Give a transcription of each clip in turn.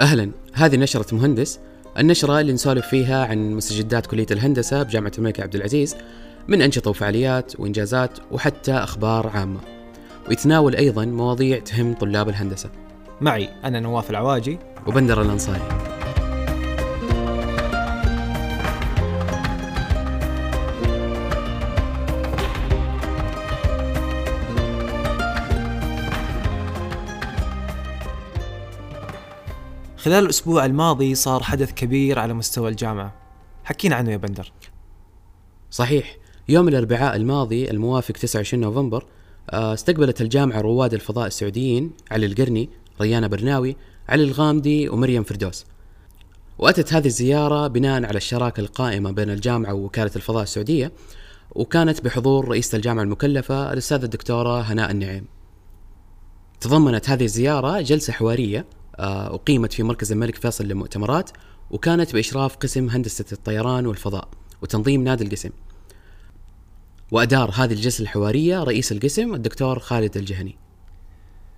أهلا. هذه نشرة مهندس. النشرة اللي نسولف فيها عن مستجدات كلية الهندسة بجامعة الملك عبد العزيز من أنشطة وفعاليات وإنجازات وحتى أخبار عامة. ويتناول أيضا مواضيع تهم طلاب الهندسة. معي أنا نواف العواجي. وبندر الأنصاري. خلال الأسبوع الماضي صار حدث كبير على مستوى الجامعة. حكينا عنه يا بندر. صحيح. يوم الأربعاء الماضي الموافق 29 نوفمبر آه، استقبلت الجامعة رواد الفضاء السعوديين علي القرني ريانة برناوي علي الغامدي ومريم فردوس. وأتت هذه الزيارة بناء على الشراكة القائمة بين الجامعة ووكالة الفضاء السعودية وكانت بحضور رئيسة الجامعة المكلفة الأستاذة الدكتورة هناء النعيم. تضمنت هذه الزيارة جلسة حوارية أقيمت في مركز الملك فيصل للمؤتمرات وكانت بإشراف قسم هندسة الطيران والفضاء وتنظيم نادي القسم. وأدار هذه الجلسة الحوارية رئيس القسم الدكتور خالد الجهني.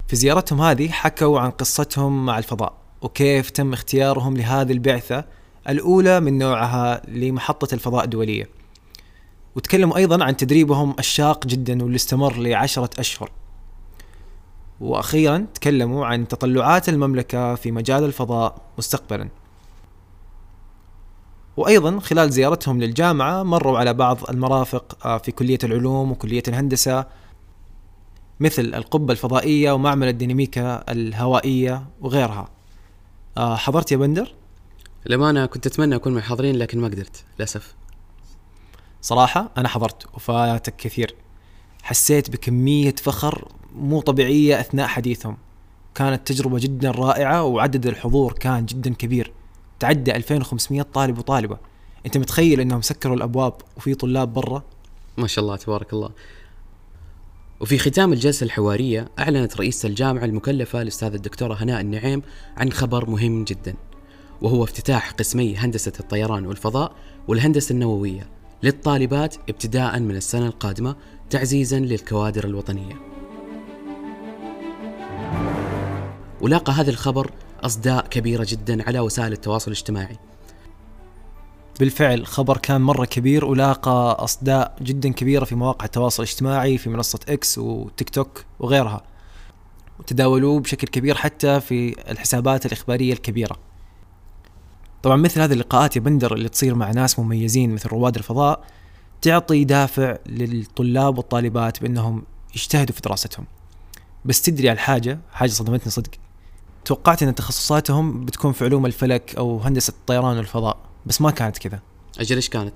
في زيارتهم هذه حكوا عن قصتهم مع الفضاء وكيف تم اختيارهم لهذه البعثة الأولى من نوعها لمحطة الفضاء الدولية. وتكلموا أيضا عن تدريبهم الشاق جدا واللي استمر لعشرة أشهر. وأخيرا تكلموا عن تطلعات المملكة في مجال الفضاء مستقبلا. وأيضا خلال زيارتهم للجامعة مروا على بعض المرافق آه، في كلية العلوم وكلية الهندسة مثل القبة الفضائية ومعمل الديناميكا الهوائية وغيرها. آه، حضرت يا بندر؟ للأمانة كنت أتمنى أكون من الحاضرين لكن ما قدرت للأسف. صراحة أنا حضرت وفاتك كثير. حسيت بكمية فخر مو طبيعية أثناء حديثهم. كانت تجربة جدا رائعة وعدد الحضور كان جدا كبير. تعدى 2500 طالب وطالبة. أنت متخيل أنهم سكروا الأبواب وفي طلاب برا؟ ما شاء الله تبارك الله. وفي ختام الجلسة الحوارية أعلنت رئيسة الجامعة المكلفة الأستاذة الدكتورة هناء النعيم عن خبر مهم جدا وهو افتتاح قسمي هندسة الطيران والفضاء والهندسة النووية للطالبات ابتداء من السنة القادمة تعزيزا للكوادر الوطنية. ولاقى هذا الخبر أصداء كبيرة جدا على وسائل التواصل الاجتماعي. بالفعل خبر كان مرة كبير ولاقى أصداء جدا كبيرة في مواقع التواصل الاجتماعي في منصة إكس وتيك توك وغيرها. وتداولوه بشكل كبير حتى في الحسابات الإخبارية الكبيرة. طبعا مثل هذه اللقاءات يا بندر اللي تصير مع ناس مميزين مثل رواد الفضاء تعطي دافع للطلاب والطالبات بأنهم يجتهدوا في دراستهم. بس تدري على الحاجة؟ حاجة صدمتني صدق. توقعت إن تخصصاتهم بتكون في علوم الفلك أو هندسة الطيران والفضاء بس ما كانت كذا. أجل إيش كانت؟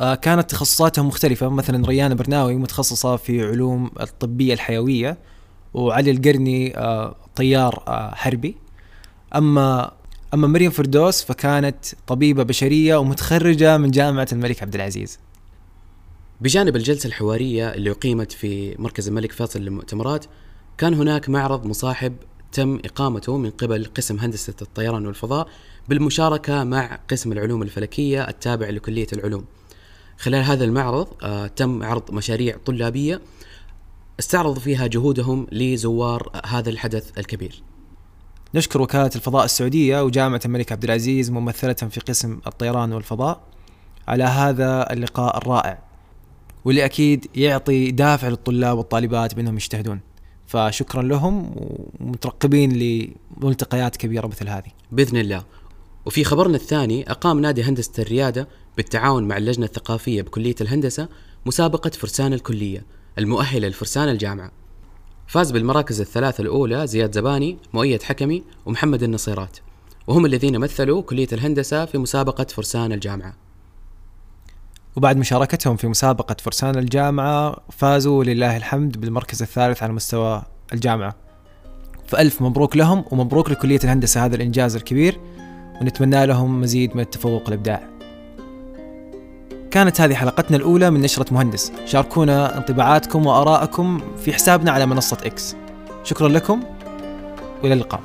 آه كانت تخصصاتهم مختلفة. مثلا ريان برناوي متخصصة في علوم الطبية الحيوية وعلي القرني آه طيار آه حربي. أما أما مريم فردوس فكانت طبيبة بشرية ومتخرجة من جامعة الملك عبد العزيز. بجانب الجلسة الحوارية اللي أقيمت في مركز الملك فيصل للمؤتمرات كان هناك معرض مصاحب تم إقامته من قبل قسم هندسة الطيران والفضاء بالمشاركة مع قسم العلوم الفلكية التابع لكلية العلوم. خلال هذا المعرض آه تم عرض مشاريع طلابية استعرضوا فيها جهودهم لزوار هذا الحدث الكبير. نشكر وكالة الفضاء السعودية وجامعة الملك عبد العزيز ممثلة في قسم الطيران والفضاء على هذا اللقاء الرائع واللي أكيد يعطي دافع للطلاب والطالبات بأنهم يجتهدون. فشكرا لهم ومترقبين لملتقيات كبيرة مثل هذه. بإذن الله. وفي خبرنا الثاني أقام نادي هندسة الريادة بالتعاون مع اللجنة الثقافية بكلية الهندسة مسابقة فرسان الكلية المؤهلة لفرسان الجامعة. فاز بالمراكز الثلاثة الأولى زياد زباني، مؤيد حكمي، ومحمد النصيرات. وهم الذين مثلوا كلية الهندسة في مسابقة فرسان الجامعة. وبعد مشاركتهم في مسابقة فرسان الجامعة فازوا ولله الحمد بالمركز الثالث على مستوى الجامعة. فألف مبروك لهم ومبروك لكلية الهندسة هذا الإنجاز الكبير ونتمنى لهم مزيد من التفوق والإبداع. كانت هذه حلقتنا الأولى من نشرة مهندس. شاركونا انطباعاتكم وآراءكم في حسابنا على منصة إكس. شكرا لكم. وإلى اللقاء.